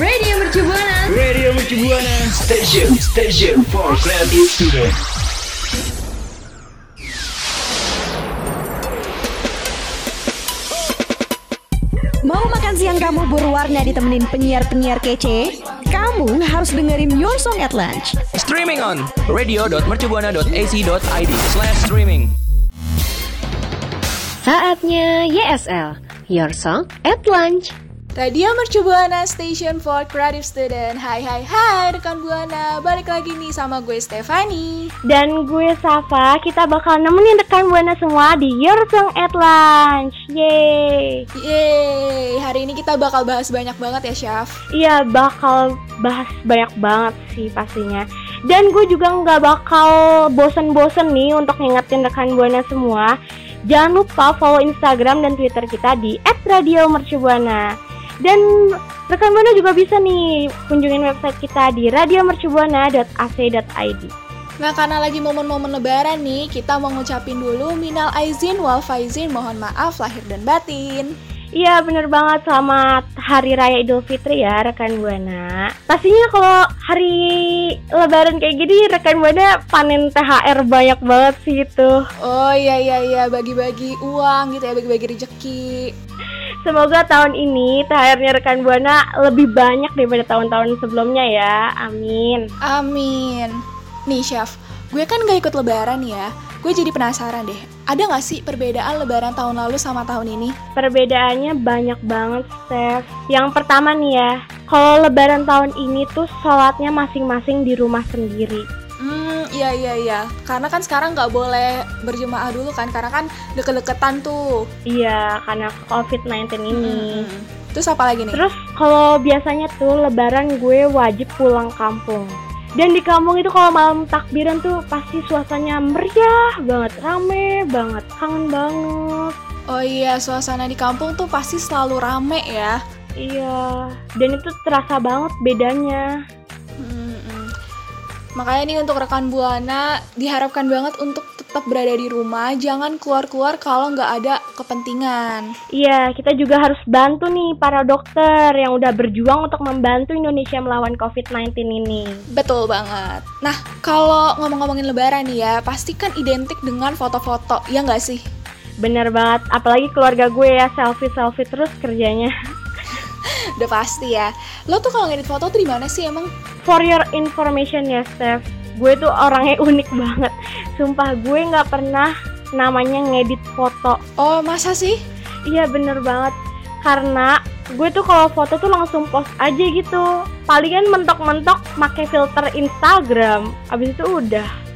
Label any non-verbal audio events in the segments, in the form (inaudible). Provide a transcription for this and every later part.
Radio Mercu Buana. Radio Mercu Buana. Station, station for creative student. Mau makan siang kamu berwarna ditemenin penyiar-penyiar kece? Kamu harus dengerin Your Song at Lunch. Streaming on radio.mercubuana.ac.id slash streaming. Saatnya YSL, Your Song at Lunch. Radio Mercu Buana Station for Creative Student. Hai hai hai rekan Buana Balik lagi nih sama gue Stefani. Dan gue Safa, kita bakal nemenin rekan Buana semua di Your Song at Lunch. Yeay. Yeay. Hari ini kita bakal bahas banyak banget ya Syaf. Iya bakal bahas banyak banget sih pastinya. Dan gue juga nggak bakal bosen-bosen nih untuk ngingetin rekan Buana semua. Jangan lupa follow Instagram dan Twitter kita di @radiomercubuana. Dan rekan Buana juga bisa nih kunjungin website kita di radiomercubuana.ac.id. Nah karena lagi momen-momen lebaran nih Kita mau ngucapin dulu Minal Aizin wal Faizin Mohon maaf lahir dan batin. Iya bener banget. Selamat Hari Raya Idul Fitri ya rekan Buana. Pastinya kalau hari Lebaran kayak gini rekan Buana panen THR banyak banget sih itu. Oh iya iya iya. Bagi-bagi uang gitu ya bagi-bagi rezeki Semoga tahun ini THR-nya rekan Buana lebih banyak daripada tahun-tahun sebelumnya ya Amin Amin Nih Syaf gue kan gak ikut lebaran ya Gue jadi penasaran deh, ada gak sih perbedaan lebaran tahun lalu sama tahun ini? Perbedaannya banyak banget, Steph. Yang pertama nih ya, kalau lebaran tahun ini tuh sholatnya masing-masing di rumah sendiri. Hmm, iya iya iya. Karena kan sekarang nggak boleh berjemaah dulu kan, karena kan deket-deketan tuh. Iya, karena COVID-19 ini. Hmm. Terus apa lagi nih? Terus kalau biasanya tuh lebaran gue wajib pulang kampung. Dan di kampung itu kalau malam takbiran tuh pasti suasananya meriah banget, rame banget, kangen banget. Oh iya, suasana di kampung tuh pasti selalu rame ya. Iya, dan itu terasa banget bedanya. Makanya nih untuk rekan Buana diharapkan banget untuk tetap berada di rumah, jangan keluar-keluar kalau nggak ada kepentingan. Iya, kita juga harus bantu nih para dokter yang udah berjuang untuk membantu Indonesia melawan COVID-19 ini. Betul banget. Nah, kalau ngomong-ngomongin lebaran nih ya, pasti kan identik dengan foto-foto, ya nggak sih? Bener banget, apalagi keluarga gue ya selfie-selfie terus kerjanya. (laughs) Udah pasti ya. Lo tuh kalau ngedit foto tuh di mana sih emang? For your information ya, Steph, gue tuh orangnya unik banget. Sumpah gue nggak pernah namanya ngedit foto. Oh masa sih? Iya bener banget. Karena gue tuh kalau foto tuh langsung post aja gitu. Palingan mentok-mentok pakai filter Instagram. Abis itu udah.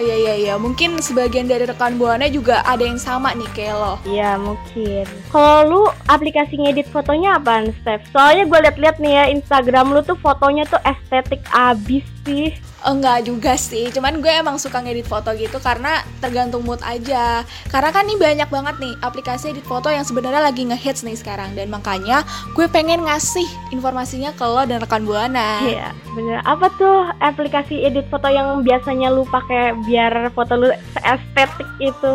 Iya iya iya, mungkin sebagian dari rekan buana juga ada yang sama nih kayak lo. Iya mungkin. Kalau lu aplikasi ngedit fotonya apaan, Steph? Soalnya gue liat-liat nih ya Instagram lu tuh fotonya tuh estetik abis sih. Enggak juga sih, cuman gue emang suka ngedit foto gitu karena tergantung mood aja. Karena kan nih banyak banget nih aplikasi edit foto yang sebenarnya lagi ngehits nih sekarang dan makanya gue pengen ngasih informasinya ke lo dan rekan buana. Iya, bener. Apa tuh aplikasi edit foto yang biasanya lu pakai biar foto lu estetik itu?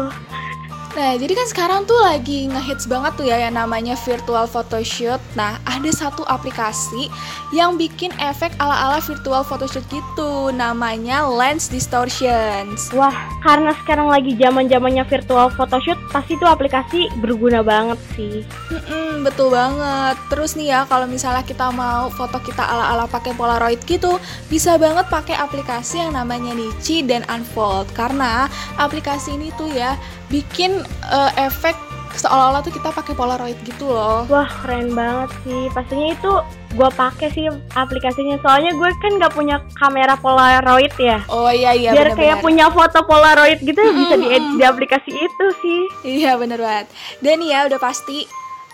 Nah, jadi kan sekarang tuh lagi ngehits banget tuh ya yang namanya virtual photoshoot. Nah, ada satu aplikasi yang bikin efek ala-ala virtual photoshoot gitu. Namanya Lens Distortions. Wah, karena sekarang lagi zaman-zamannya virtual photoshoot, pasti tuh aplikasi berguna banget sih. Mm-mm, betul banget. Terus nih ya, kalau misalnya kita mau foto kita ala-ala pakai Polaroid gitu, bisa banget pakai aplikasi yang namanya Nichi dan Unfold. Karena aplikasi ini tuh ya bikin uh, efek seolah-olah tuh kita pakai Polaroid gitu loh. Wah keren banget sih. Pastinya itu gue pakai sih aplikasinya. Soalnya gue kan nggak punya kamera Polaroid ya. Oh iya iya. Biar bener, kayak bener. punya foto Polaroid gitu bisa di di aplikasi itu sih. Iya bener banget. Dan ya udah pasti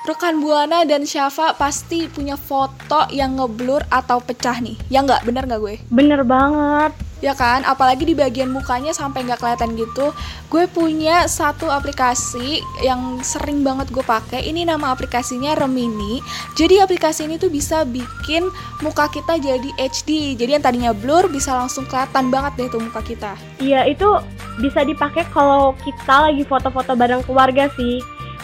rekan Buana dan Syafa pasti punya foto yang ngeblur atau pecah nih. Ya nggak? Bener nggak gue? Bener banget. Ya kan, apalagi di bagian mukanya sampai nggak kelihatan gitu. Gue punya satu aplikasi yang sering banget gue pakai. Ini nama aplikasinya Remini. Jadi aplikasi ini tuh bisa bikin muka kita jadi HD. Jadi yang tadinya blur bisa langsung kelihatan banget deh tuh muka kita. Iya itu bisa dipakai kalau kita lagi foto-foto bareng keluarga sih.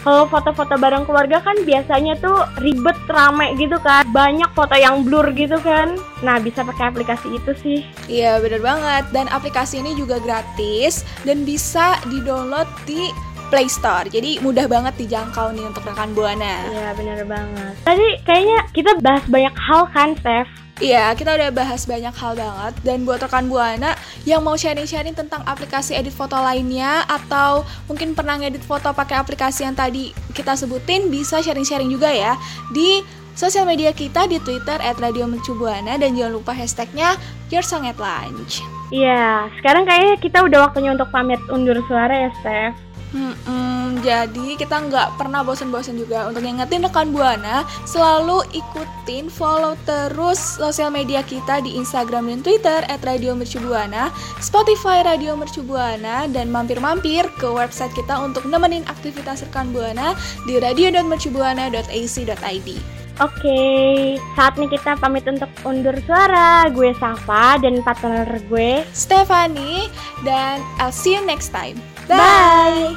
Kalau foto-foto bareng keluarga kan biasanya tuh ribet rame gitu kan. Banyak foto yang blur gitu kan. Nah, bisa pakai aplikasi itu sih. Iya bener banget dan aplikasi ini juga gratis dan bisa di-download di Play Store. Jadi mudah banget dijangkau nih untuk rekan Buana. Iya, bener banget. Tadi kayaknya kita bahas banyak hal kan, Steph? Iya, kita udah bahas banyak hal banget dan buat rekan Buana yang mau sharing-sharing tentang aplikasi edit foto lainnya atau mungkin pernah ngedit foto pakai aplikasi yang tadi kita sebutin bisa sharing-sharing juga ya di sosial media kita di Twitter @radiomercubuana dan jangan lupa hashtagnya Your Song at Lunch. Iya, sekarang kayaknya kita udah waktunya untuk pamit undur suara ya, Steph. Hmm, jadi kita nggak pernah bosan-bosan juga untuk ngingetin rekan Buana selalu ikutin follow terus sosial media kita di Instagram dan Twitter @radiomercubuana, Spotify Radio Mercubuana dan mampir-mampir ke website kita untuk nemenin aktivitas rekan Buana di radio.mercubuana.ac.id. Oke, saatnya kita pamit untuk undur suara. Gue Safa dan partner gue. Stefani dan I'll see you next time. Bye.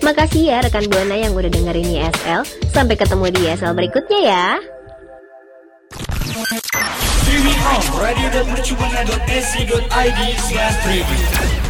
Makasih ya rekan Buana yang udah dengerin ISL. Sampai ketemu di ISL berikutnya ya. Streaming on radio.mercubuana.ac.id slash.